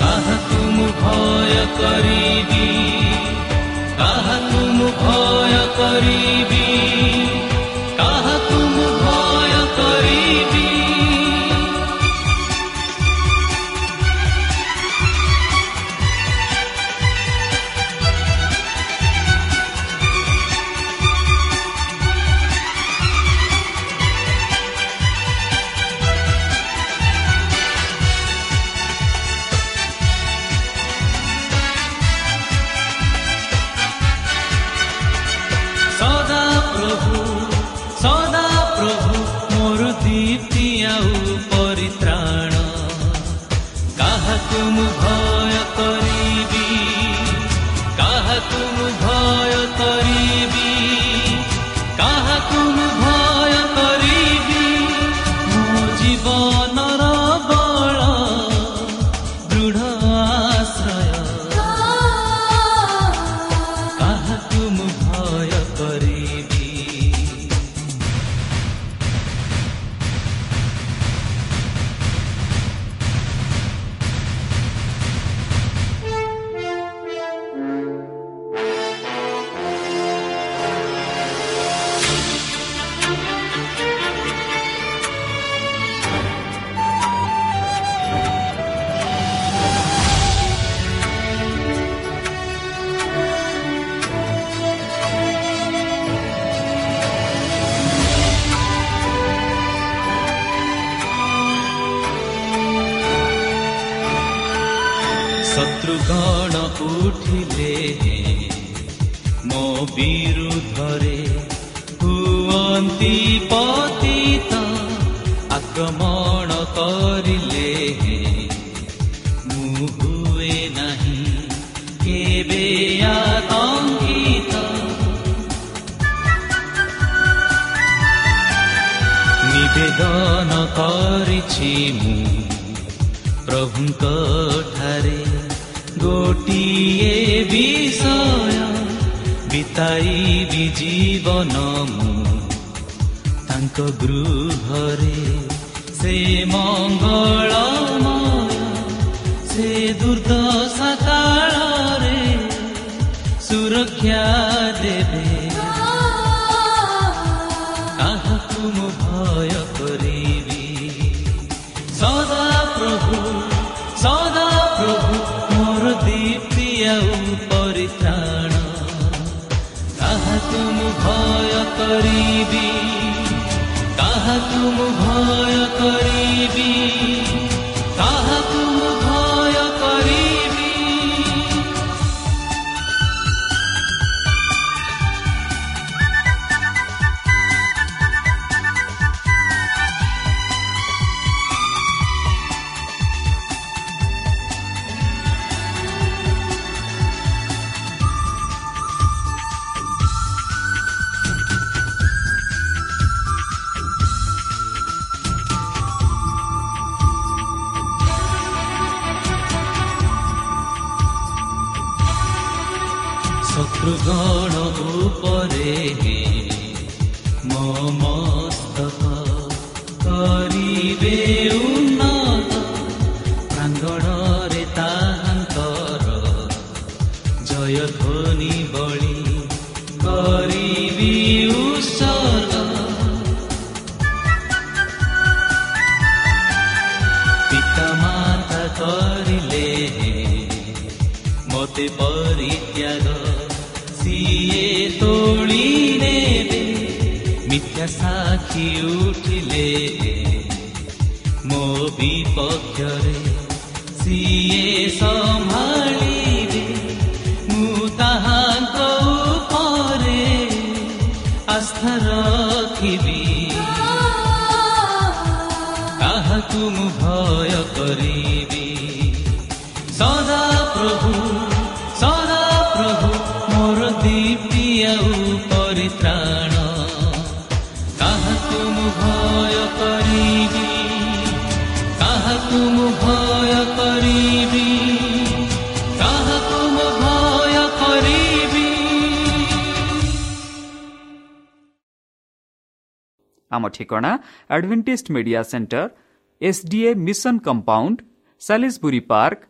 कः तुमु भयकरीबी कः तुमु भयकरीबी ଶତ୍ରୁଗଣ ଉଠିଲେ ମୋ ବିରୁଦ୍ଧରେ ହୁଅନ୍ତି ପତିତ ଆକ୍ରମଣ କରିଲେ ମୁଁ ହୁଏ ନାହିଁ କେବେ ଆତଙ୍କିତ ନିବେଦନ କରିଛି ମୁଁ ପ୍ରଭୁଙ୍କ ଠାରେ ଗୋଟିଏ ବିଷୟ ବିତାଇବି ଜୀବନ ମୁଁ। ତାଙ୍କ ଗୃହରେ ସେ ମଙ୍ଗଳମୟ ସେ ଦୁର୍ଦ୍ଦଶା କାଳରେ ସୁରକ୍ଷା ଦେବେ। କାହାକୁ ମୁଁ ଭୟ କରିବି? ସଦା ପ୍ରଭୁ କରିବି କାହାକୁ ମୁଁ ଭୟ କରିବି देवी ସଦା ପ୍ରଭୁ ସଦା ପ୍ରଭୁ ମୋର ଦୀପ୍ତି ଆଉ ପରିତ୍ରାଣ କାହାକୁ ମୁଁ ଭୟ କରିବି କାହାକୁ ମୁଁ ଭୟ କରିବି କାହାକୁ ମୁଁ ଭୟ କରିବି ଆମ ଠିକଣା Adventist Media Centre SDA mission compound Salisbury Park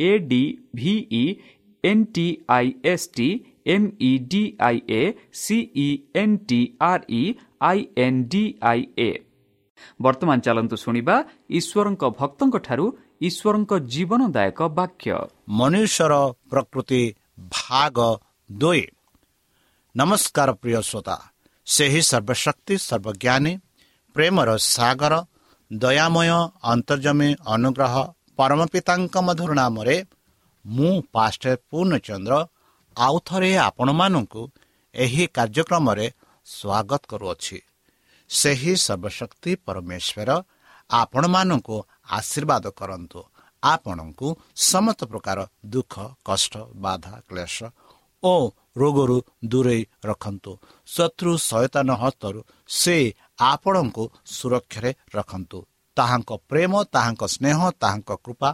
A D V E N T I S T M E D I A C E N T R E I N D I A ବର୍ତ୍ତମାନ ଚାଲନ୍ତୁ ଶୁଣିବା ଈଶ୍ୱରଙ୍କ ଭକ୍ତଙ୍କଠାରୁ ଈଶ୍ୱରଙ୍କ ଜୀବନଦାୟକ ବାକ୍ୟ ମନୁଷ୍ୟର ପ୍ରକୃତି ଭାଗ ଦୁଇ ନମସ୍କାର ପ୍ରିୟ ଶ୍ରୋତା ସେହି ସର୍ବଶକ୍ତି ସର୍ବଜ୍ଞାନୀ ପ୍ରେମର ସାଗର ଦୟାମୟ ଅନ୍ତର୍ଜମୀ ଅନୁଗ୍ରହ ପରମ ପିତାଙ୍କ ମଧୁର ନାମରେ ମୁଁ ପାଷ୍ଟ ପୂର୍ଣ୍ଣଚନ୍ଦ୍ର ଆଉ ଥରେ ଆପଣମାନଙ୍କୁ ଏହି କାର୍ଯ୍ୟକ୍ରମରେ ସ୍ୱାଗତ କରୁଅଛି। ସେହି ସର୍ବଶକ୍ତି ପରମେଶ୍ୱର ଆପଣମାନଙ୍କୁ ଆଶୀର୍ବାଦ କରନ୍ତୁ। ଆପଣଙ୍କୁ ସମସ୍ତ ପ୍ରକାର ଦୁଃଖ କଷ୍ଟ ବାଧା କ୍ଲେଶ ଓ ରୋଗରୁ ଦୂରେଇ ରଖନ୍ତୁ। ଶତ୍ରୁ ସୟତାନ ହସ୍ତରୁ ସେ ଆପଣଙ୍କୁ ସୁରକ୍ଷାରେ ରଖନ୍ତୁ। ତାହାଙ୍କ ପ୍ରେମ ତାହାଙ୍କ ସ୍ନେହ ତାହାଙ୍କ କୃପା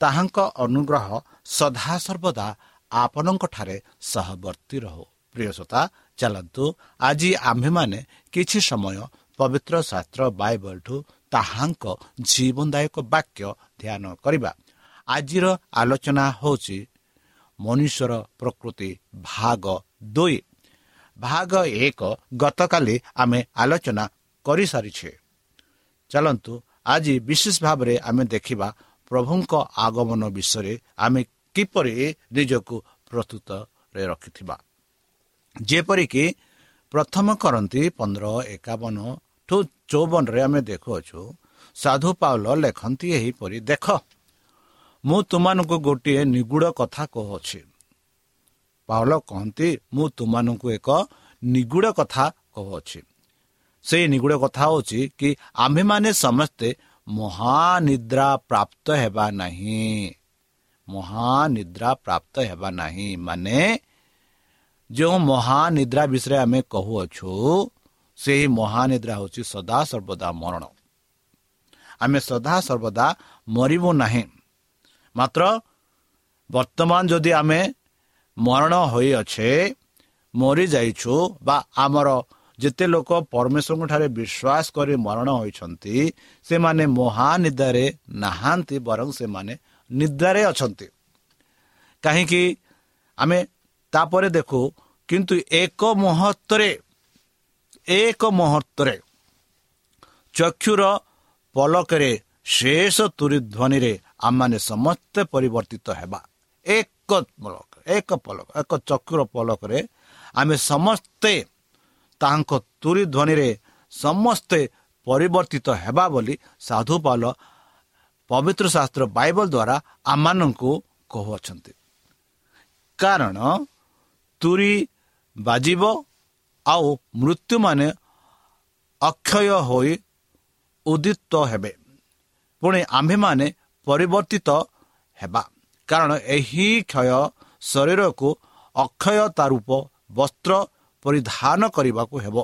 ତାହାଙ୍କ ଅନୁଗ୍ରହ ସଦାସର୍ବଦା ଆପଣଙ୍କଠାରେ ସହବର୍ତ୍ତୀ ରହୁ। ପ୍ରିୟସତା ଚାଲନ୍ତୁ ଆଜି ଆମ୍ଭେମାନେ କିଛି ସମୟ ପବିତ୍ର ଶାସ୍ତ୍ର ବାଇବଲଠୁ ତାହାଙ୍କ ଜୀବନଦାୟକ ବାକ୍ୟ ଧ୍ୟାନ କରିବା। ଆଜିର ଆଲୋଚନା ହେଉଛି ମନୁଷ୍ୟର ପ୍ରକୃତି ଭାଗ ଦୁଇ। ଭାଗ ଏକ ଗତକାଲି ଆମେ ଆଲୋଚନା କରିସାରିଛେ। ଚାଲନ୍ତୁ ଆଜି ବିଶେଷ ଭାବରେ ଆମେ ଦେଖିବା ପ୍ରଭୁଙ୍କ ଆଗମନ ବିଷୟରେ ଆମେ କିପରି ନିଜକୁ ପ୍ରସ୍ତୁତରେ ରଖିଥିବା। ଯେପରିକି ପ୍ରଥମ କରନ୍ତି ପନ୍ଦର ଏକାବନ ଠୁ ଚଉବନରେ ଆମେ ଦେଖୁଅଛୁ ସାଧୁ ପାଉଲ ଲେଖନ୍ତି ଏହିପରି ଦେଖ ମୁଁ ତୁମମାନଙ୍କୁ ଗୋଟିଏ ନିଗୁଡ଼ କଥା କହୁଅଛି। ପାଉଲ କହନ୍ତି ମୁଁ ତୁମମାନଙ୍କୁ ଏକ ନିଗୁଡ଼ କଥା କହୁଅଛି। ସେଇ ନିଗୁଡ଼ କଥା ହେଉଛି କି ଆମ୍ଭେମାନେ ସମସ୍ତେ ମହାନିଦ୍ରା ପ୍ରାପ୍ତ ହେବା ନାହିଁ। ମହାନିଦ୍ରା ପ୍ରାପ୍ତ ହେବା ନାହିଁ। ମାନେ ଯେଉଁ ମହାନିଦ୍ରା ବିଷୟରେ ଆମେ କହୁଅଛୁ ସେହି ମହାନିଦ୍ରା ହେଉଛି ସଦାସର୍ବଦା ମରଣ। ଆମେ ସଦାସର୍ବଦା ମରିବୁ ନାହିଁ। ମାତ୍ର ବର୍ତ୍ତମାନ ଯଦି ଆମେ ମରଣ ହୋଇଅଛେ ମରିଯାଇଛୁ ବା ଆମର ଯେତେ ଲୋକ ପରମେଶ୍ୱରଙ୍କ ଠାରେ ବିଶ୍ୱାସ କରି ମରଣ ହୋଇଛନ୍ତି ସେମାନେ ମହାନିଦ୍ରାରେ ନାହାନ୍ତି ବରଂ ସେମାନେ ନିଦ୍ରାରେ ଅଛନ୍ତି। କାହିଁକି? ଆମେ ତାପରେ ଦେଖୁ କିନ୍ତୁ ଏକ ମୁହୂର୍ତ୍ତରେ ଏକ ମୁହୂର୍ତ୍ତରେ ଚକ୍ଷୁର ପଲକରେ ଶେଷ ତୁରି ଧ୍ୱନିରେ ଆମମାନେ ସମସ୍ତେ ପରିବର୍ତ୍ତିତ ହେବା। ଏକ ପଲକ ଏକ ପଲକ ଏକ ଚକ୍ଷୁର ପଲକରେ ଆମେ ସମସ୍ତେ ତାଙ୍କ ତୁରି ଧ୍ୱନିରେ ସମସ୍ତେ ପରିବର୍ତ୍ତିତ ହେବା ବୋଲି ସାଧୁ ପାଲ ପବିତ୍ର ଶାସ୍ତ୍ର ବାଇବଲ ଦ୍ୱାରା ଆମମାନଙ୍କୁ କହୁଅଛନ୍ତି। କାରଣ ତୁରି ବାଜିବ ଆଉ ମୃତ୍ୟୁମାନେ ଅକ୍ଷୟ ହୋଇ ଉଦିତ ହେବେ। ପୁଣି ଆମ୍ଭେମାନେ ପରିବର୍ତ୍ତିତ ହେବା। କାରଣ ଏହି କ୍ଷୟ ଶରୀରକୁ ଅକ୍ଷୟତା ରୂପ ବସ୍ତ୍ର ପରିଧାନ କରିବାକୁ ହେବ।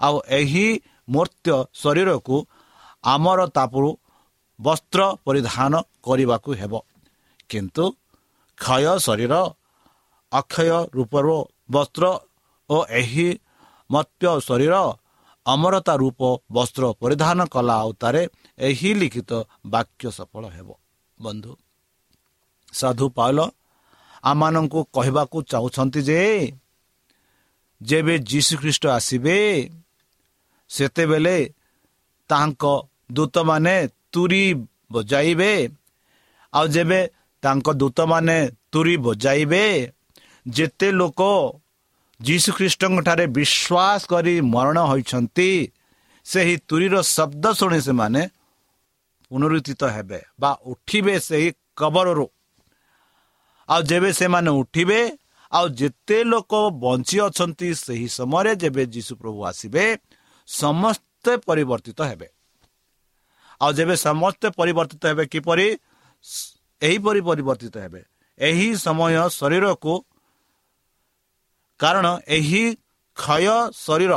ଆଉ ଏହି ମୂର୍ତ୍ୟ ଶରୀରକୁ ଆମର ତାପରୁ ବସ୍ତ୍ର ପରିଧାନ କରିବାକୁ ହେବ। କିନ୍ତୁ କ୍ଷୟ ଶରୀର ଅକ୍ଷୟ ରୂପର ବସ୍ତ୍ର ଓ ଏହି ମତ୍ୟ ଶରୀର ଅମରତା ରୂପ ବସ୍ତ୍ର ପରିଧାନ କଲା ଅବତାରେ ଏହି ଲିଖିତ ବାକ୍ୟ ସଫଳ ହେବ। ବନ୍ଧୁ ସାଧୁ ପାଉଲ ଆମମାନଙ୍କୁ କହିବାକୁ ଚାହୁଁଛନ୍ତି ଯେ ଯେବେ ଯୀଶୁଖ୍ରୀଷ୍ଟ ଆସିବେ ସେତେବେଳେ ତାଙ୍କ ଦୂତମାନେ ତୁରି ବଜାଇବେ। ଆଉ ଯେବେ ତାଙ୍କ ଦୂତମାନେ ତୁରି ବଜାଇବେ ଯେତେ ଲୋକ ଯୀଶୁଖ୍ରୀଷ୍ଟଙ୍କଠାରେ ବିଶ୍ୱାସ କରି ମରଣ ହୋଇଛନ୍ତି ସେହି ତୁରିର ଶବ୍ଦ ଶୁଣି ସେମାନେ ପୁନରୁତ୍ଥିତ ହେବେ ବା ଉଠିବେ ସେହି କବରରୁ। ଆଉ ଯେବେ ସେମାନେ ଉଠିବେ ଆଉ ଯେତେ ଲୋକ ବଞ୍ଚି ଅଛନ୍ତି ସେହି ସମୟରେ ଯେବେ ଯୀଶୁ ପ୍ରଭୁ ଆସିବେ ସମସ୍ତେ ପରିବର୍ତ୍ତିତ ହେବେ। ଆଉ ଯେବେ ସମସ୍ତେ ପରିବର୍ତ୍ତିତ ହେବେ କିପରି? ଏହିପରି ପରିବର୍ତ୍ତିତ ହେବେ। ଏହି ସମୟ ଶରୀରକୁ କାରଣ ଏହି କ୍ଷୟ ଶରୀର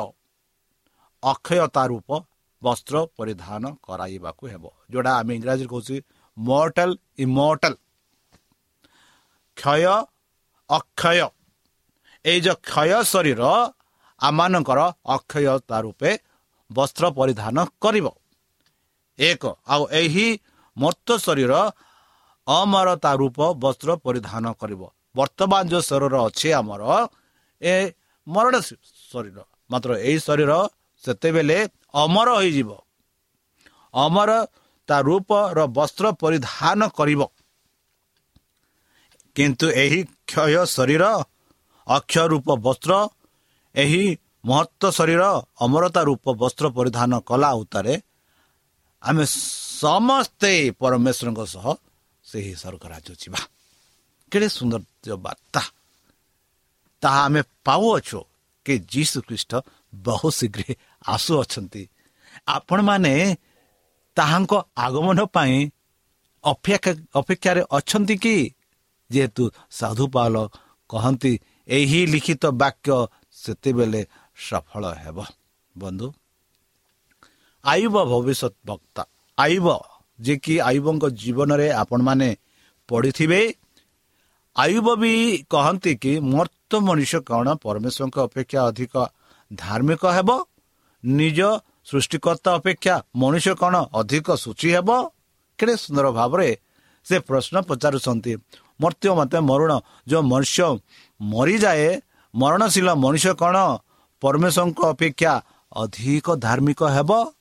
ଅକ୍ଷୟତା ରୂପ ବସ୍ତ୍ର ପରିଧାନ କରାଇବାକୁ ହେବ। ଯୋଉଟା ଆମେ ଇଂରାଜୀରେ କହୁଛୁ ମର୍ଟାଲ ଇମର୍ଟାଲ କ୍ଷୟ ଅକ୍ଷୟ। ଏଇ ଯେଉଁ କ୍ଷୟ ଶରୀର ଆମମାନଙ୍କର ଅକ୍ଷୟତା ରୂପେ ବସ୍ତ୍ର ପରିଧାନ କରିବ। ଏକ ଆଉ ଏହି ମର୍ତ୍ତ ଶରୀର ଅମରତା ରୂପ ବସ୍ତ୍ର ପରିଧାନ କରିବ। ବର୍ତ୍ତମାନ ଯେଉଁ ଶରୀର ଅଛି ଆମର ଏ ମରଣ ଶରୀର ମାତ୍ର ଏହି ଶରୀର ସେତେବେଳେ ଅମର ହୋଇଯିବ। ଅମର ତା ରୂପର ବସ୍ତ୍ର ପରିଧାନ କରିବ। କିନ୍ତୁ ଏହି କ୍ଷୟ ଶରୀର ଅକ୍ଷୟ ରୂପ ବସ୍ତ୍ର ଏହି ମହତ୍ଵ ଶରୀର ଅମରତା ରୂପ ବସ୍ତ୍ର ପରିଧାନ କଲା ଉତ୍ତାରେ ଆମେ ସମସ୍ତେ ପରମେଶ୍ୱରଙ୍କ ସହ ସେହି ସ୍ୱର୍ଗ ରାଜ୍ୟ ଯିବା। କେଡ଼େ ସୁନ୍ଦର ବାର୍ତ୍ତା। ତାହା ଆମେ ପାଉଅଛୁ କି ଯୀଶୁ ଖ୍ରୀଷ୍ଟ ବହୁ ଶୀଘ୍ର ଆସୁଅଛନ୍ତି। ଆପଣମାନେ ତାହାଙ୍କ ଆଗମନ ପାଇଁ ଅପେକ୍ଷା ଅପେକ୍ଷାରେ ଅଛନ୍ତି କି? ଯେହେତୁ ସାଧୁ ପାଲ କହନ୍ତି ଏହି ଲିଖିତ ବାକ୍ୟ ସେତେବେଳେ ସଫଳ ହେବ। ବନ୍ଧୁ ଆୟୁବ ଭବିଷ୍ୟତ ବକ୍ତା ଆୟୁବ ଯିଏକି ଆୟୁବଙ୍କ ଜୀବନରେ ଆପଣମାନେ ପଢ଼ିଥିବେ। ଆୟୁବ ବି କହନ୍ତି କି ମର୍ତ୍ତ ମଣିଷ କ'ଣ ପରମେଶ୍ୱରଙ୍କ ଅପେକ୍ଷା ଅଧିକ ଧାର୍ମିକ ହେବ? ନିଜ ସୃଷ୍ଟିକର୍ତ୍ତା ଅପେକ୍ଷା ମଣିଷ କ'ଣ ଅଧିକ ସୂଚୀ ହେବ? କେଡ଼େ ସୁନ୍ଦର ଭାବରେ ସେ ପ୍ରଶ୍ନ ପଚାରୁଛନ୍ତି। ମର୍ତ୍ତ୍ୟ ମତେ ମରୁଣ। ଯେଉଁ ମନୁଷ୍ୟ ମରିଯାଏ ମରଣଶୀଳ ମଣିଷ କ'ଣ? ପରମେଶ୍ୱରଙ୍କ ଅପେକ୍ଷା ଅଧିକ ଧାର୍ମିକ ହେବ?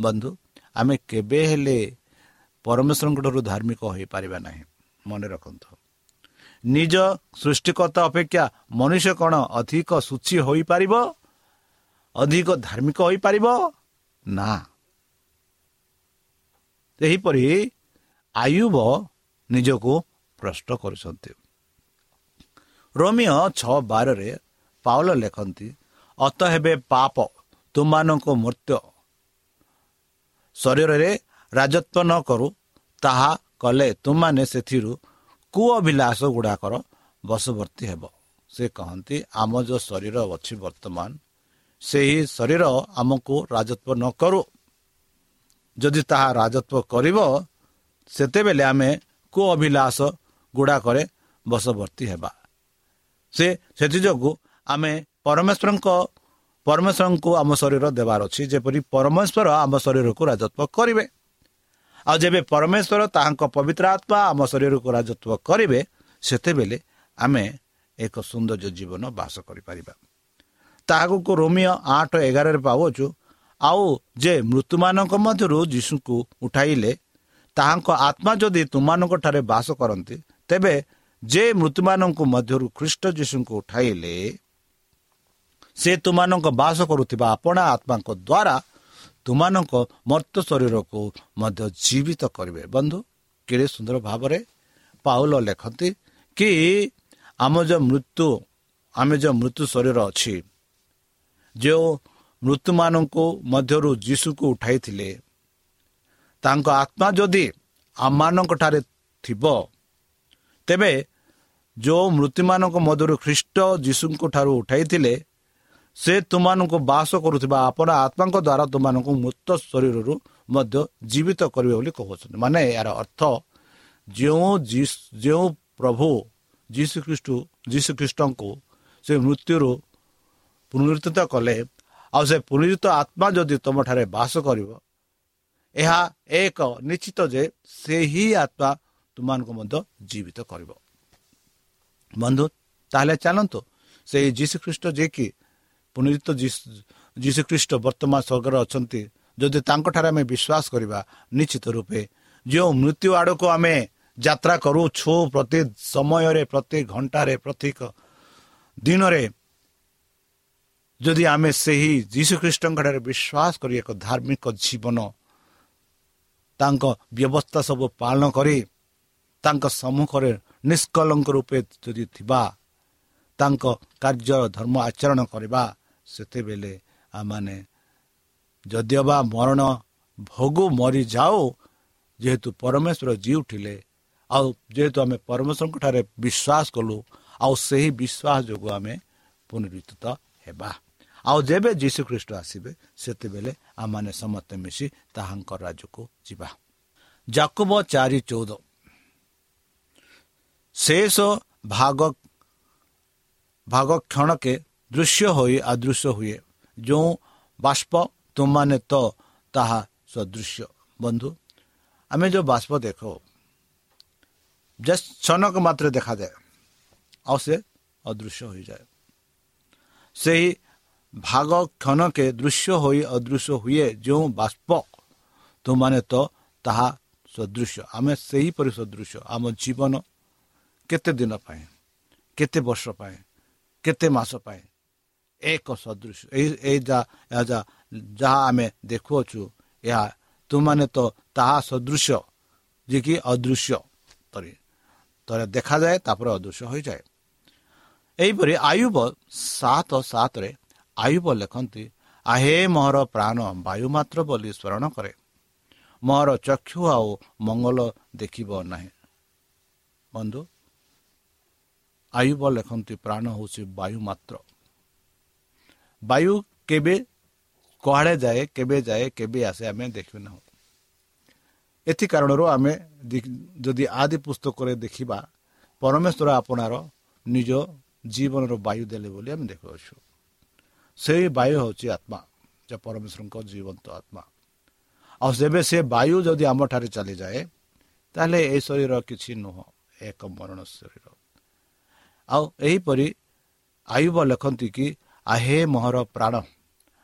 ବନ୍ଧୁ ଆମେ କେବେ ହେଲେ ପରମେଶ୍ୱରଙ୍କ ଠାରୁ ଧାର୍ମିକ ହୋଇପାରିବା ନାହିଁ। ମନେ ରଖନ୍ତୁ। ନିଜ ସୃଷ୍ଟିକର୍ତ୍ତା ଅପେକ୍ଷା ମନୁଷ୍ୟ କ'ଣ ଅଧିକ ସୂଚୀ ହୋଇପାରିବ? ଅଧିକ ଧାର୍ମିକ ହୋଇପାରିବ? ନା। ସେହିପରି ଆୟୁବ ନିଜକୁ ପ୍ରଶ୍ନ କରୁଛନ୍ତି। ରୋମିଓ ଛଅ ବାରରେ ପାଉଲ ଲେଖନ୍ତି ଅତ ହେବେ ପାପ ତୁମମାନଙ୍କ ମୃତ୍ୟୁ। ଶରୀରରେ ରାଜତ୍ୱ ନ କରୁ ତାହା କଲେ ତୁମମାନେ ସେଥିରୁ କୁ ଅଭିଳାଷ ଗୁଡ଼ାକର ବଶବର୍ତ୍ତୀ ହେବ। ସେ କହନ୍ତି ଆମ ଯେଉଁ ଶରୀର ଅଛି ବର୍ତ୍ତମାନ ସେହି ଶରୀର ଆମକୁ ରାଜତ୍ୱ ନ କରୁ। ଯଦି ତାହା ରାଜତ୍ୱ କରିବ ସେତେବେଳେ ଆମେ କୁ ଅଭିଳାଷ ଗୁଡ଼ାକରେ ବଶବର୍ତ୍ତୀ ହେବା। ସେ ସେଥିଯୋଗୁଁ ଆମେ ପରମେଶ୍ୱରଙ୍କ ପରମେଶ୍ୱରଙ୍କୁ ଆମ ଶରୀର ଦେବାର ଅଛି ଯେପରି ପରମେଶ୍ୱର ଆମ ଶରୀରକୁ ରାଜତ୍ୱ କରିବେ। ଆଉ ଯେବେ ପରମେଶ୍ୱର ତାହାଙ୍କ ପବିତ୍ର ଆତ୍ମା ଆମ ଶରୀରକୁ ରାଜତ୍ୱ କରିବେ ସେତେବେଳେ ଆମେ ଏକ ସୌନ୍ଦର୍ଯ୍ୟ ଜୀବନ ବାସ କରିପାରିବା। ତାହାକୁ ରୋମିଓ ଆଠ ଏଗାରରେ ପାଉଛୁ ଆଉ ଯେ ମୃତ୍ୟୁମାନଙ୍କ ମଧ୍ୟରୁ ଯୀଶୁଙ୍କୁ ଉଠାଇଲେ ତାହାଙ୍କ ଆତ୍ମା ଯଦି ତୁମମାନଙ୍କ ଠାରେ ବାସ କରନ୍ତି ତେବେ ଯେ ମୃତ୍ୟୁମାନଙ୍କ ମଧ୍ୟରୁ ଖ୍ରୀଷ୍ଟ ଯୀଶୁଙ୍କୁ ଉଠାଇଲେ ସେ ତୁମମାନଙ୍କ ବାସ କରୁଥିବା ଆପଣା ଆତ୍ମାଙ୍କ ଦ୍ୱାରା ତୁମମାନଙ୍କ ମର୍ତ୍ତ ଶରୀରକୁ ମଧ୍ୟ ଜୀବିତ କରିବେ। ବନ୍ଧୁ କେଡ଼େ ସୁନ୍ଦର ଭାବରେ ପାଉଲ ଲେଖନ୍ତି କି ଆମ ଯେଉଁ ମୃତ୍ୟୁ ଆମେ ଯେଉଁ ମୃତ୍ୟୁ ଶରୀର ଅଛି ଯେଉଁ ମୃତ୍ୟୁମାନଙ୍କୁ ମଧ୍ୟରୁ ଯୀଶୁକୁ ଉଠାଇଥିଲେ ତାଙ୍କ ଆତ୍ମା ଯଦି ଆମମାନଙ୍କ ଠାରେ ଥିବ ତେବେ ଯେଉଁ ମୃତ୍ୟୁମାନଙ୍କ ମଧ୍ୟରୁ ଖ୍ରୀଷ୍ଟ ଯୀଶୁଙ୍କ ଠାରୁ ଉଠାଇଥିଲେ ସେ ତୁମମାନଙ୍କୁ ବାସ କରୁଥିବା ଆପଣ ଆତ୍ମାଙ୍କ ଦ୍ୱାରା ତୁମମାନଙ୍କୁ ମୃତ ଶରୀରରୁ ମଧ୍ୟ ଜୀବିତ କରିବେ ବୋଲି କହୁଛନ୍ତି। ମାନେ ଏହାର ଅର୍ଥ ଯେଉଁ ଯେଉଁ ପ୍ରଭୁ ଯୀଶୁ ଖ୍ରୀଷ୍ଟ ଯୀଶୁ ଖ୍ରୀଷ୍ଟଙ୍କୁ ସେ ମୃତ୍ୟୁରୁ ପୁନରୁତ୍ଥିତ କଲେ ଆଉ ସେ ପୁନରୁତ ଆତ୍ମା ଯଦି ତୁମଠାରେ ବାସ କରିବ ଏହା ଏକ ନିଶ୍ଚିତ ଯେ ସେହି ଆତ୍ମା ତୁମମାନଙ୍କୁ ମଧ୍ୟ ଜୀବିତ କରିବ। ବନ୍ଧୁ ତାହେଲେ ଚାଲନ୍ତୁ। ସେହି ଯୀଶୁଖ୍ରୀଷ୍ଟ ଯିଏକି ପୁନରୁତ ଯୀଶୁଖ୍ରୀଷ୍ଟ ବର୍ତ୍ତମାନ ସ୍ୱର୍ଗରେ ଅଛନ୍ତି ଯଦି ତାଙ୍କଠାରେ ଆମେ ବିଶ୍ୱାସ କରିବା ନିଶ୍ଚିତ ରୂପେ ଯେଉଁ ମୃତ୍ୟୁ ଆଡ଼କୁ ଆମେ ଯାତ୍ରା କରୁଛୁ ପ୍ରତି ସମୟରେ ପ୍ରତି ଘଣ୍ଟାରେ ପ୍ରତ୍ୟେକ ଦିନରେ ଯଦି ଆମେ ସେହି ଯୀଶୁଖ୍ରୀଷ୍ଟଙ୍କଠାରେ ବିଶ୍ୱାସ କରି ଏକ ଧାର୍ମିକ ଜୀବନ ତାଙ୍କ ବ୍ୟବସ୍ଥା ସବୁ ପାଳନ କରି ତାଙ୍କ ସମ୍ମୁଖରେ ନିଷ୍କଳଙ୍କ ରୂପେ ଯଦି ଥିବା ତାଙ୍କ କାର୍ଯ୍ୟ ଧର୍ମ ଆଚରଣ କରିବା ସେତେବେଳେ ଆମମାନେ ଯଦିଓବା ମରଣ ଭୋଗୁ ମରିଯାଉ ଯେହେତୁ ପରମେଶ୍ୱର ଜି ଉଠିଲେ ଆଉ ଯେହେତୁ ଆମେ ପରମେଶ୍ୱରଙ୍କ ଠାରେ ବିଶ୍ୱାସ କଲୁ ଆଉ ସେହି ବିଶ୍ୱାସ ଯୋଗୁଁ ଆମେ ପୁନରୁତ୍ଥିତ ହେବା। ଆଉ ଯେବେ ଯୀଶୁଖ୍ରୀଷ୍ଟ ଆସିବେ ସେତେବେଳେ ଆମମାନେ ସମସ୍ତେ ମିଶି ତାହାଙ୍କ ରାଜ୍ୟକୁ ଯିବା। ଜାକୁବ ଚାରି ଚଉଦ। ଶେଷ ଭାଗ ଭାଗ କ୍ଷଣକେ ଦୃଶ୍ୟ ହୋଇ ଅଦୃଶ୍ୟ ହୁଏ ଯେଉଁ ବାଷ୍ପ ତୁମମାନେ ତ ତାହା ସଦୃଶ୍ୟ ବନ୍ଧୁ ଆମେ ଯେଉଁ ବାଷ୍ପ ଦେଖ ଜଷ୍ଟ ଛନକ ମାତ୍ରେ ଦେଖାଯାଏ ଆଉ ସେ ଅଦୃଶ୍ୟ ହୋଇଯାଏ ସେହି ଭାଗ କ୍ଷଣକେ ଦୃଶ୍ୟ ହୋଇ ଅଦୃଶ୍ୟ ହୁଏ ଯେଉଁ ବାଷ୍ପ ତୁମମାନେ ତ ତାହା ସଦୃଶ୍ୟ ଆମେ ସେହିପରି ସଦୃଶ୍ୟ ଆମ ଜୀବନ କେତେ ଦିନ ପାଇଁ? କେତେ ବର୍ଷ ପାଇଁ? କେତେ ମାସ ପାଇଁ? ଏକ ସଦୃଶ। ଏଇ ଏଇ ଯାହା ଯାହା ଆମେ ଦେଖୁଅଛୁ ଏହା ତୁମାନେ ତ ତାହା ସଦୃଶ ଯିଏକି ଅଦୃଶ୍ୟ ତରି। ଥରେ ଦେଖାଯାଏ ତାପରେ ଅଦୃଶ୍ୟ ହୋଇଯାଏ। ଏହିପରି ଆୟୁବ ସାତ ସାତରେ ଆୟୁବ ଲେଖନ୍ତି ଆହେ ମୋହର ପ୍ରାଣ ବାୟୁ ମାତ୍ର ବୋଲି ସ୍ମରଣ କରେ। ମୋହର ଚକ୍ଷୁ ଆଉ ମଙ୍ଗଳ ଦେଖିବ ନାହିଁ। ବନ୍ଧୁ ଆୟୁବ ଲେଖନ୍ତି ପ୍ରାଣ ହେଉଛି ବାୟୁ ମାତ୍ର। ବାୟୁ କେବେ କୁଆଡ଼େ ଯାଏ କେବେ ଯାଏ କେବେ ଆସେ ଆମେ ଦେଖିନାହୁଁ ଏଥି କାରଣରୁ ଆମେ ଯଦି ଆଦି ପୁସ୍ତକରେ ଦେଖିବା ପରମେଶ୍ୱର ଆପଣାର ନିଜ ଜୀବନର ବାୟୁ ଦେଲେ ବୋଲି ଆମେ ଦେଖୁଅଛୁ ସେଇ ବାୟୁ ହେଉଛି ଆତ୍ମା ଯେ ପରମେଶ୍ୱରଙ୍କ ଜୀବନ୍ତ ଆତ୍ମା। ଆଉ ଯେବେ ସେ ବାୟୁ ଯଦି ଆମଠାରେ ଚାଲିଯାଏ ତାହେଲେ ଏ ଶରୀର କିଛି ନୁହଁ ଏକ ମରଣ ଶରୀର। ଆଉ ଏହିପରି ଆୟୁବ ଲେଖନ୍ତି କି ଆହେ ମୋହର ପ୍ରାଣ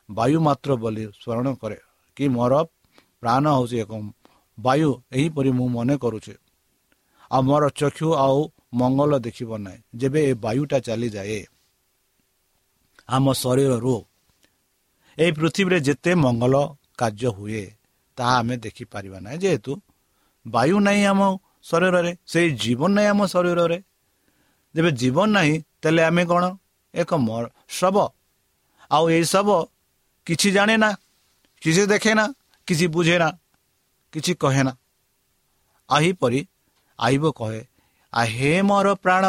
ବାୟୁ ମାତ୍ର ବୋଲି ସ୍ମରଣ କରେ କି ମୋର ପ୍ରାଣ ହେଉଛି ଏକ ବାୟୁ ଏହିପରି ମୁଁ ମନେ କରୁଛି। ଆଉ ମୋର ଚକ୍ଷୁ ଆଉ ମଙ୍ଗଳ ଦେଖିବ ନାହିଁ ଯେବେ ଏ ବାୟୁଟା ଚାଲିଯାଏ। ଆମ ଶରୀରରୁ ଏହି ପୃଥିବୀରେ ଯେତେ ମଙ୍ଗଳ କାର୍ଯ୍ୟ ହୁଏ ତାହା ଆମେ ଦେଖିପାରିବା ନାହିଁ ଯେହେତୁ ବାୟୁ ନାହିଁ ଆମ ଶରୀରରେ ସେଇ ଜୀବନ ନାହିଁ ଆମ ଶରୀରରେ। ଯେବେ ଜୀବନ ନାହିଁ ତାହେଲେ ଆମେ କ'ଣ? ଏକ ଶବ। ଆଉ ଏଇ ଶବ କିଛି ଜାଣେ ନା କିଛି ଦେଖେ ନା କିଛି ବୁଝେ ନା କିଛି କହେ ନା। ଆହିପରି ଆଇବ କହେ ଆହେ ମୋର ପ୍ରାଣ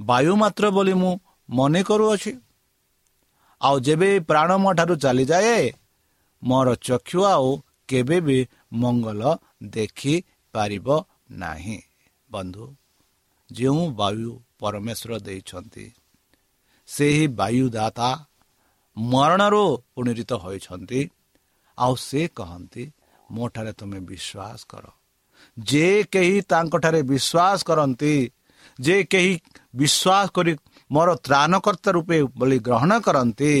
ବାୟୁ ମାତ୍ର ବୋଲି ମୁଁ ମନେ କରୁଅଛି। ଆଉ ଯେବେ ପ୍ରାଣ ମୋ ଠାରୁ ଚାଲିଯାଏ ମୋର ଚକ୍ଷୁ ଆଉ କେବେ ବି ମଙ୍ଗଳ ଦେଖିପାରିବ ନାହିଁ। ବନ୍ଧୁ ଯେଉଁ ବାୟୁ ପରମେଶ୍ୱର ଦେଇଛନ୍ତି ସେହି ବାୟୁଦାତା ମରଣରୁ ପୁନରିତ ହୋଇଛନ୍ତି। ଆଉ ସେ କହନ୍ତି ମୋ ଠାରେ ତୁମେ ବିଶ୍ୱାସ କର। ଯେ କେହି ତାଙ୍କଠାରେ ବିଶ୍ୱାସ କରନ୍ତି ଯେ କେହି ବିଶ୍ୱାସ କରି ମୋର ତ୍ରାଣକର୍ତ୍ତା ରୂପେ ବୋଲି ଗ୍ରହଣ କରନ୍ତି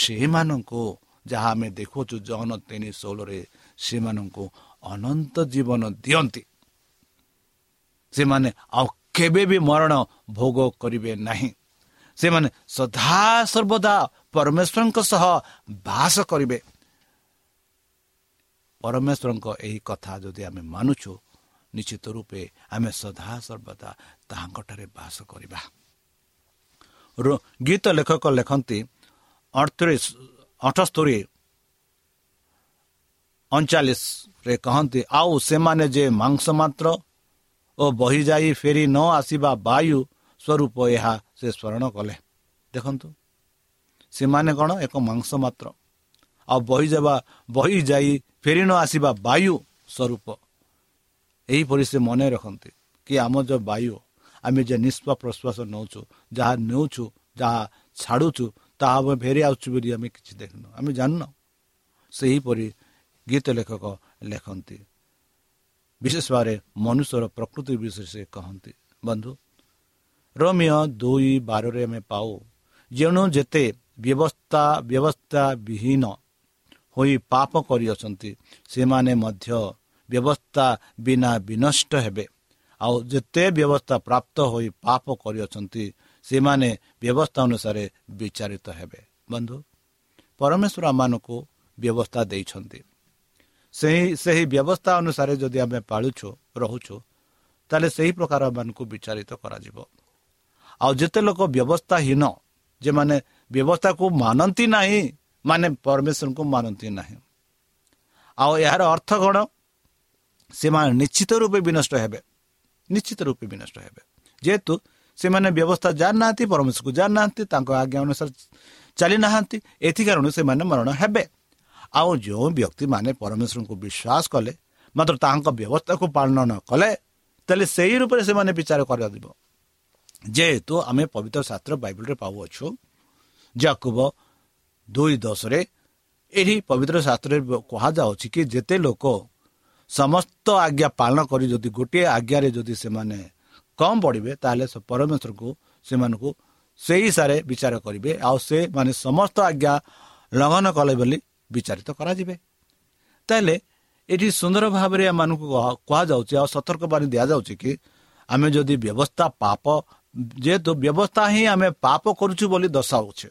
ସେମାନଙ୍କୁ ଯାହା ଆମେ ଦେଖୁଛୁ ଜହନ ତିନି ଷୋହଳରେ ସେମାନଙ୍କୁ ଅନନ୍ତ ଜୀବନ ଦିଅନ୍ତି। ସେମାନେ ଆଉ କେବେ ବି ମରଣ ଭୋଗ କରିବେ ନାହିଁ। ସେମାନେ ସଦାସର୍ବଦା ପରମେଶ୍ୱରଙ୍କ ସହ ବାସ କରିବେ। ପରମେଶ୍ୱରଙ୍କ ଏହି କଥା ଯଦି ଆମେ ମାନୁଛୁ ନିଶ୍ଚିତ ରୂପେ ଆମେ ସଦାସର୍ବଦା ତାହାଙ୍କଠାରେ ବାସ କରିବା। ଗୀତ ଲେଖକ ଲେଖନ୍ତି ଅଠତିରିଶ ଅଠସ୍ତରୀ ଅଣଚାଳିଶରେ କହନ୍ତି ଆଉ ସେମାନେ ଯେ ମାଂସ ମାତ୍ର ଓ ବହିଯାଇ ଫେରି ନ ଆସିବା ବାୟୁ ସ୍ୱରୂପ ଏହା ସେ ସ୍ମରଣ କଲେ। ଦେଖନ୍ତୁ ସେମାନେ କ'ଣ ଏକ ମାଂସ ମାତ୍ର? ଆଉ ବହିଯାବା ବହି ଯାଇ ଫେରି ନ ଆସିବା ବାୟୁ ସ୍ୱରୂପ। ଏହିପରି ସେ ମନେ ରଖନ୍ତି କି ଆମ ବାୟୁ ଆମେ ଯେ ନିଶ୍ୱାସ ପ୍ରଶ୍ୱାସ ନେଉଛୁ ଯାହା ନେଉଛୁ ଯାହା ଛାଡ଼ୁଛୁ ତାହା ଆମେ ଫେରି ଆସୁଛୁ ବୋଲି ଆମେ କିଛି ଦେଖିନୁ ଆମେ ଜାଣିନୁ ସେହିପରି ଗୀତ ଲେଖକ ଲେଖନ୍ତି। ବିଶେଷ ଭାବରେ ମନୁଷ୍ୟର ପ୍ରକୃତି ବିଷୟରେ ସେ କହନ୍ତି। ବନ୍ଧୁ ରୋମିଓ ଦୁଇ ବାରରେ ଆମେ ପାଉ ଯେଣୁ ଯେତେ ବ୍ୟବସ୍ଥା ବ୍ୟବସ୍ଥା ବିହୀନ ହୋଇ ପାପ କରିଅଛନ୍ତି ସେମାନେ ମଧ୍ୟ ବ୍ୟବସ୍ଥା ବିନା ବିନଷ୍ଟ ହେବେ। ଆଉ ଯେତେ ବ୍ୟବସ୍ଥା ପ୍ରାପ୍ତ ହୋଇ ପାପ କରିଅଛନ୍ତି ସେମାନେ ବ୍ୟବସ୍ଥା ଅନୁସାରେ ବିଚାରିତ ହେବେ। ବନ୍ଧୁ ପରମେଶ୍ୱର ଆମମାନଙ୍କୁ ବ୍ୟବସ୍ଥା ଦେଇଛନ୍ତି। ସେହି ସେହି ବ୍ୟବସ୍ଥା ଅନୁସାରେ ଯଦି ଆମେ ପାଳୁଛୁ ରହୁଛୁ ତାହେଲେ ସେହି ପ୍ରକାର ମାନଙ୍କୁ ବିଚାରିତ କରାଯିବ। ଆଉ ଯେତେ ଲୋକ ବ୍ୟବସ୍ଥାହୀନ ଯେମାନେ ବ୍ୟବସ୍ଥାକୁ ମାନନ୍ତି ନାହିଁ ମାନେ ପରମେଶ୍ୱରଙ୍କୁ ମାନନ୍ତି ନାହିଁ। ଆଉ ଏହାର ଅର୍ଥ କ'ଣ? ସେମାନେ ନିଶ୍ଚିତ ରୂପେ ବିନଷ୍ଟ ହେବେ। ନିଶ୍ଚିତ ରୂପେ ବିନଷ୍ଟ ହେବେ। ଯେହେତୁ ସେମାନେ ବ୍ୟବସ୍ଥା ଜାଣିନାହାନ୍ତି ପରମେଶ୍ୱରକୁ ଜାଣିନାହାନ୍ତି ତାଙ୍କ ଆଜ୍ଞା ଅନୁସାରେ ଚାଲି ନାହାନ୍ତି ଏଥି କାରଣରୁ ସେମାନେ ମରଣ ହେବେ। ଆଉ ଯେଉଁ ବ୍ୟକ୍ତିମାନେ ପରମେଶ୍ୱରଙ୍କୁ ବିଶ୍ୱାସ କଲେ ମାତ୍ର ତାଙ୍କ ବ୍ୟବସ୍ଥାକୁ ପାଳନ ନ କଲେ ତାହେଲେ ସେହି ରୂପରେ ସେମାନେ ବିଚାର କରାଯିବ ଯେହେତୁ ଆମେ ପବିତ୍ର ଶାସ୍ତ୍ର ବାଇବଲରେ ପାଉଅଛୁ ଯାକୁବ ଦୁଇ ଦଶରେ ଏହି ପବିତ୍ର ଶାସ୍ତ୍ରରେ କୁହାଯାଉଛି କି ଯେତେ ଲୋକ ସମସ୍ତ ଆଜ୍ଞା ପାଳନ କରି ଯଦି ଗୋଟିଏ ଆଜ୍ଞାରେ ଯଦି ସେମାନେ କମ୍ ପଡ଼ିବେ ତାହେଲେ ପରମେଶ୍ୱରକୁ ସେମାନଙ୍କୁ ସେହି ହିସାବରେ ବିଚାର କରିବେ। ଆଉ ସେମାନେ ସମସ୍ତ ଆଜ୍ଞା ଲଙ୍ଘନ କଲେ ବୋଲି ବିଚାରିତ କରାଯିବେ। ତାହେଲେ ଏଠି ସୁନ୍ଦର ଭାବରେ ଏମାନଙ୍କୁ କୁହାଯାଉଛି ଆଉ ସତର୍କବାଣୀ ଦିଆଯାଉଛି କି ଆମେ ଯଦି ବ୍ୟବସ୍ଥା ପାପ ଯେହେତୁ ବ୍ୟବସ୍ଥା ହିଁ ଆମେ ପାପ କରୁଛୁ ବୋଲି ଦର୍ଶାଉଛେ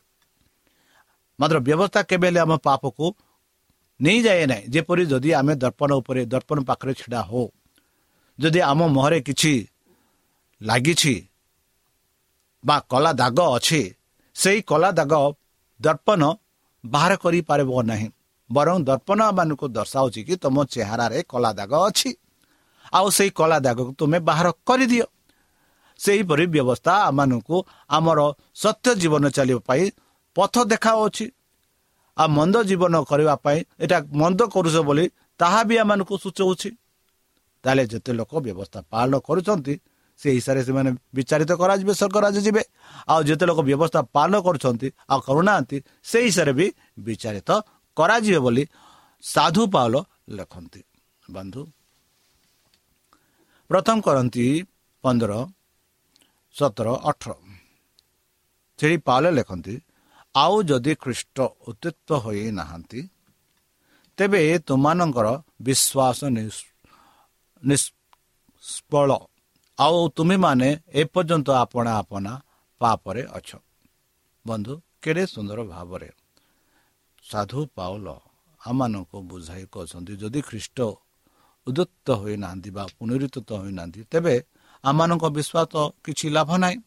ମାତ୍ର ବ୍ୟବସ୍ଥା କେବେ ହେଲେ ଆମ ପାପକୁ ନେଇଯାଏ ନାହିଁ। ଯେପରି ଯଦି ଆମେ ଦର୍ପଣ ଉପରେ ଦର୍ପଣ ପାଖରେ ଛିଡ଼ା ହଉ ଯଦି ଆମ ମୁହଁରେ କିଛି ଲାଗିଛି ବା କଳା ଦାଗ ଅଛି ସେଇ କଳା ଦାଗ ଦର୍ପଣ ବାହାର କରିପାରିବ ନାହିଁ। ବରଂ ଦର୍ପଣ ମାନଙ୍କୁ ଦର୍ଶାଉଛି କି ତୁମ ଚେହେରାରେ କଳା ଦାଗ ଅଛି। ଆଉ ସେଇ କଳା ଦାଗକୁ ତୁମେ ବାହାର କରିଦିଅ। ସେହିପରି ବ୍ୟବସ୍ଥା ଆମମାନଙ୍କୁ ଆମର ସତ୍ୟ ଜୀବନ ଚାଲିବା ପାଇଁ ପଥ ଦେଖାଉଛି। ଆଉ ମନ୍ଦ ଜୀବନ କରିବା ପାଇଁ ଏଇଟା ମନ୍ଦ କରୁଛ ବୋଲି ତାହା ବି ଆମମାନଙ୍କୁ ସୂଚାଉଛି। ତାହେଲେ ଯେତେ ଲୋକ ବ୍ୟବସ୍ଥା ପାଳନ କରୁଛନ୍ତି ସେ ହିସାବରେ ସେମାନେ ବିଚାରିତ କରାଯିବେ ସ୍ୱର୍ଗରାଜ ଯିବେ। ଆଉ ଯେତେ ଲୋକ ବ୍ୟବସ୍ଥା ପାଳନ କରୁଛନ୍ତି ଆଉ କରୁନାହାନ୍ତି ସେ ହିସାବରେ ବି ବିଚାରିତ କରାଯିବେ ବୋଲି ସାଧୁ ପାଉଲ ଲେଖନ୍ତି। ବନ୍ଧୁ ପ୍ରଥମ କରନ୍ତି ପନ୍ଦର ସତର ଅଠର। ସେଠି ପାଉଲ ଲେଖନ୍ତି ଆଉ ଯଦି ଖ୍ରୀଷ୍ଟ ଉତ୍ତିତ୍ୱ ହୋଇ ନାହାନ୍ତି ତେବେ ତୁମମାନଙ୍କର ବିଶ୍ୱାସ ନିଷ୍ଫଳ ଆଉ ତୁମେମାନେ ଏପର୍ଯ୍ୟନ୍ତ ଆପଣା ଆପଣା ପାପରେ ଅଛ। ବନ୍ଧୁ କେଡ଼େ ସୁନ୍ଦର ଭାବରେ ସାଧୁ ପାଉଲ ଆମମାନଙ୍କୁ ବୁଝାଇ କହୁଛନ୍ତି ଯଦି ଖ୍ରୀଷ୍ଟ ଉଦ୍ୟୁକ୍ତ ହୋଇନାହାନ୍ତି ବା ପୁନରୁତ୍ତ ହୋଇନାହାନ୍ତି ତେବେ ଆମମାନଙ୍କ ବିଶ୍ୱାସ କିଛି ଲାଭ ନାହିଁ।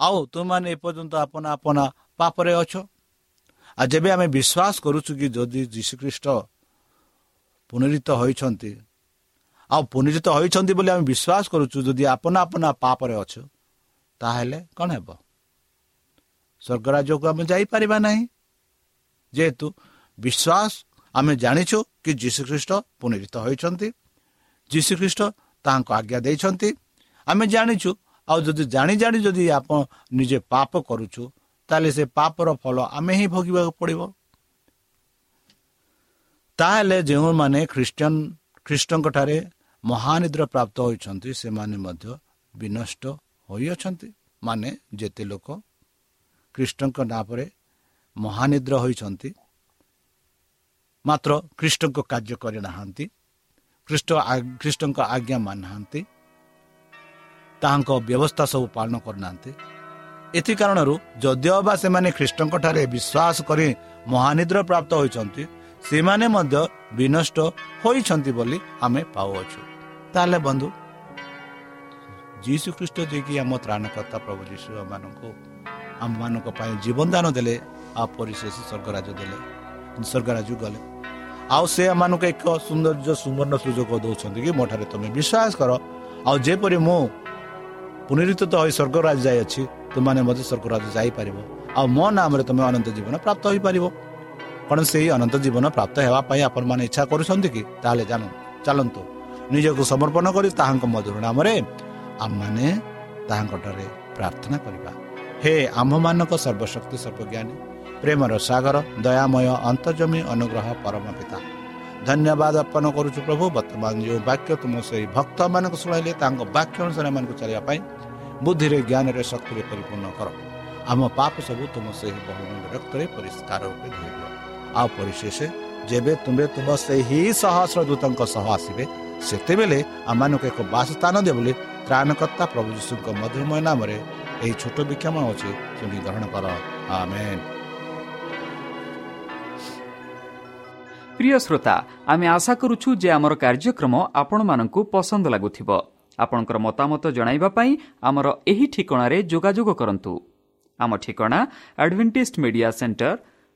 ଆଉ ତୁମମାନେ ଏପର୍ଯ୍ୟନ୍ତ ଆପଣ ଆପଣା ପାପରେ ଅଛ। ଆଉ ଯେବେ ଆମେ ବିଶ୍ୱାସ କରୁଛୁ କି ଯଦି ଯୀଶୁଖ୍ରୀଷ୍ଟ ପୁନରିତ ହୋଇଛନ୍ତି ଆଉ ପୁନରିତ ହୋଇଛନ୍ତି ବୋଲି ଆମେ ବିଶ୍ୱାସ କରୁଛୁ ଯଦି ଆପନା ଆପନା ପାପରେ ଅଛୁ ତାହେଲେ କ'ଣ ହେବ? ସ୍ୱର୍ଗରାଜ୍ୟକୁ ଆମେ ଯାଇପାରିବା ନାହିଁ। ଯେହେତୁ ବିଶ୍ୱାସ ଆମେ ଜାଣିଛୁ କି ଯୀଶୁଖ୍ରୀଷ୍ଟ ପୁନରିତ ହୋଇଛନ୍ତି ଯୀଶୁଖ୍ରୀଷ୍ଟ ତାହାଙ୍କ ଆଜ୍ଞା ଦେଇଛନ୍ତି। ଆମେ ଜାଣିଛୁ ଆଉ ଯଦି ଜାଣି ଜାଣି ଯଦି ଆପଣ ନିଜେ ପାପ କରୁଛୁ ତାହେଲେ ସେ ପାପର ଫଳ ଆମେ ହିଁ ଭୋଗିବାକୁ ପଡ଼ିବ। ତାହେଲେ ଯେଉଁମାନେ ଖ୍ରୀଷ୍ଟିଆନ ଖ୍ରୀଷ୍ଟଙ୍କ ଠାରେ ମହାନିଦ୍ର ପ୍ରାପ୍ତ ହୋଇଛନ୍ତି ସେମାନେ ମଧ୍ୟ ବିନଷ୍ଟ ହୋଇଅଛନ୍ତି। ମାନେ ଯେତେ ଲୋକ ଖ୍ରୀଷ୍ଟଙ୍କ ନାଁ ପରେ ମହାନିଦ୍ର ହୋଇଛନ୍ତି ମାତ୍ର ଖ୍ରୀଷ୍ଟଙ୍କ କାର୍ଯ୍ୟ କରିନାହାନ୍ତି ଖ୍ରୀଷ୍ଟ ଖ୍ରୀଷ୍ଟଙ୍କ ଆଜ୍ଞା ମାନୁନାହାନ୍ତି ତାହାଙ୍କ ବ୍ୟବସ୍ଥା ସବୁ ପାଳନ କରୁନାହାନ୍ତି। ଏଥି କାରଣରୁ ଯଦିଓ ବା ସେମାନେ ଖ୍ରୀଷ୍ଟଙ୍କଠାରେ ବିଶ୍ୱାସ କରି ମହାନିଦ୍ର ପ୍ରାପ୍ତ ହୋଇଛନ୍ତି ସେମାନେ ମଧ୍ୟ ବିନଷ୍ଟ ହୋଇଛନ୍ତି ବୋଲି ଆମେ ପାଉଅଛୁ। ତାହେଲେ ବନ୍ଧୁ ଯୀଶୁ ଖ୍ରୀଷ୍ଟ ଯିଏକି ଆମ ତ୍ରାଣକର୍ତ୍ତା ପ୍ରଭୁ ଯୀଶୁ ମାନଙ୍କୁ ଆମମାନଙ୍କ ପାଇଁ ଜୀବନ ଦାନ ଦେଲେ ଆଉ ପରିଶେଷ ସ୍ୱର୍ଗରାଜ ଦେଲେ ସ୍ୱର୍ଗରାଜ ଗଲେ। ଆଉ ସେ ଆମମାନଙ୍କୁ ଏକ ସୌନ୍ଦର୍ଯ୍ୟ ସୁବର୍ଣ୍ଣ ସୁଯୋଗ ଦେଉଛନ୍ତି କି ମୋ ଠାରେ ତୁମେ ବିଶ୍ୱାସ କର। ଆଉ ଯେପରି ମୁଁ ପୁନରୁତ୍ତ ହୋଇ ସ୍ୱର୍ଗରାଜ ଯାଇଅଛି ତୁମାନେ ମଧ୍ୟ ସ୍ୱର୍ଗରାଜ ଯାଇପାରିବ। ଆଉ ମୋ ନାମରେ ତୁମେ ଅନନ୍ତ ଜୀବନ ପ୍ରାପ୍ତ ହୋଇପାରିବ। କ'ଣ ସେହି ଅନନ୍ତ ଜୀବନ ପ୍ରାପ୍ତ ହେବା ପାଇଁ ଆପଣମାନେ ଇଚ୍ଛା କରୁଛନ୍ତି କି? ତାହେଲେ ଜାଣ ଚାଲନ୍ତୁ। ନିଜକୁ ସମର୍ପଣ କରି ତାହାଙ୍କ ମଧୁର ନାମରେ ଆମମାନେ ତାହାଙ୍କଠାରେ ପ୍ରାର୍ଥନା କରିବା। ହେ ଆମ୍ଭମାନଙ୍କ ସର୍ବଶକ୍ତି ସର୍ବଜ୍ଞାନୀ ପ୍ରେମର ସାଗର ଦୟାମୟ ଅନ୍ତର୍ଜମୀ ଅନୁଗ୍ରହ ପରମ ପିତା। ଧନ୍ୟବାଦ ଅର୍ପଣ କରୁଛୁ ପ୍ରଭୁ ବର୍ତ୍ତମାନ ଯେଉଁ ବାକ୍ୟ ତୁମ ସେହି ଭକ୍ତମାନଙ୍କୁ ଶୁଣାଇଲେ ତାଙ୍କ ବାକ୍ୟ ଅନୁସାରେ ଏମାନଙ୍କୁ ଚାଲିବା ପାଇଁ ବୁଦ୍ଧିରେ ଜ୍ଞାନରେ ଶକ୍ତିରେ ପରିପୂର୍ଣ୍ଣ କର। ଆମ ପାପ ସବୁ ତୁମ ସେହି ବହୁମୂଲ୍ୟ ରକ୍ତରେ ପରିଷ୍କାର ରୂପେ ଧୋଇବ ଆଉ ପରିଶେଷ ଯେବେ ତୁମେ ତୁମ ସେହି ସହସ୍ର ଦୂତଙ୍କ ସହ ଆସିବେ ସେତେବେଳେ ଆମମାନଙ୍କୁ ଏକ ବାସସ୍ଥାନ ଦେବ ବୋଲି ତ୍ରାଣକର୍ତ୍ତା ପ୍ରଭୁ ଯୀଶୁଙ୍କ ମଧୁରମୟ ନାମରେ ଏହି ଛୋଟ ବିକ୍ଷମ ଅଛି ଶୁଣି ଗ୍ରହଣ କର ଆମେନ୍ ପ୍ରିୟ ଶ୍ରୋତା ଆମେ ଆଶା କରୁଛୁ ଯେ ଆମର କାର୍ଯ୍ୟକ୍ରମ ଆପଣମାନଙ୍କୁ ପସନ୍ଦ ଲାଗୁଥିବ ଆପଣଙ୍କର ମତାମତ ଜଣାଇବା ପାଇଁ ଆମର ଏହି ଠିକଣାରେ ଯୋଗାଯୋଗ କରନ୍ତୁ ଆମ ଠିକଣା Adventist Media Centre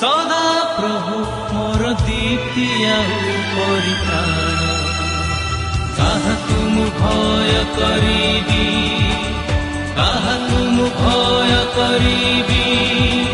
ସଦା ପ୍ରଭୁ ମୋର ଦୀପ୍ତି କାହାକୁ ମୁଁ ଭୟ କରିବି? କାହାକୁ ମୁଁ ଭୟ କରିବି?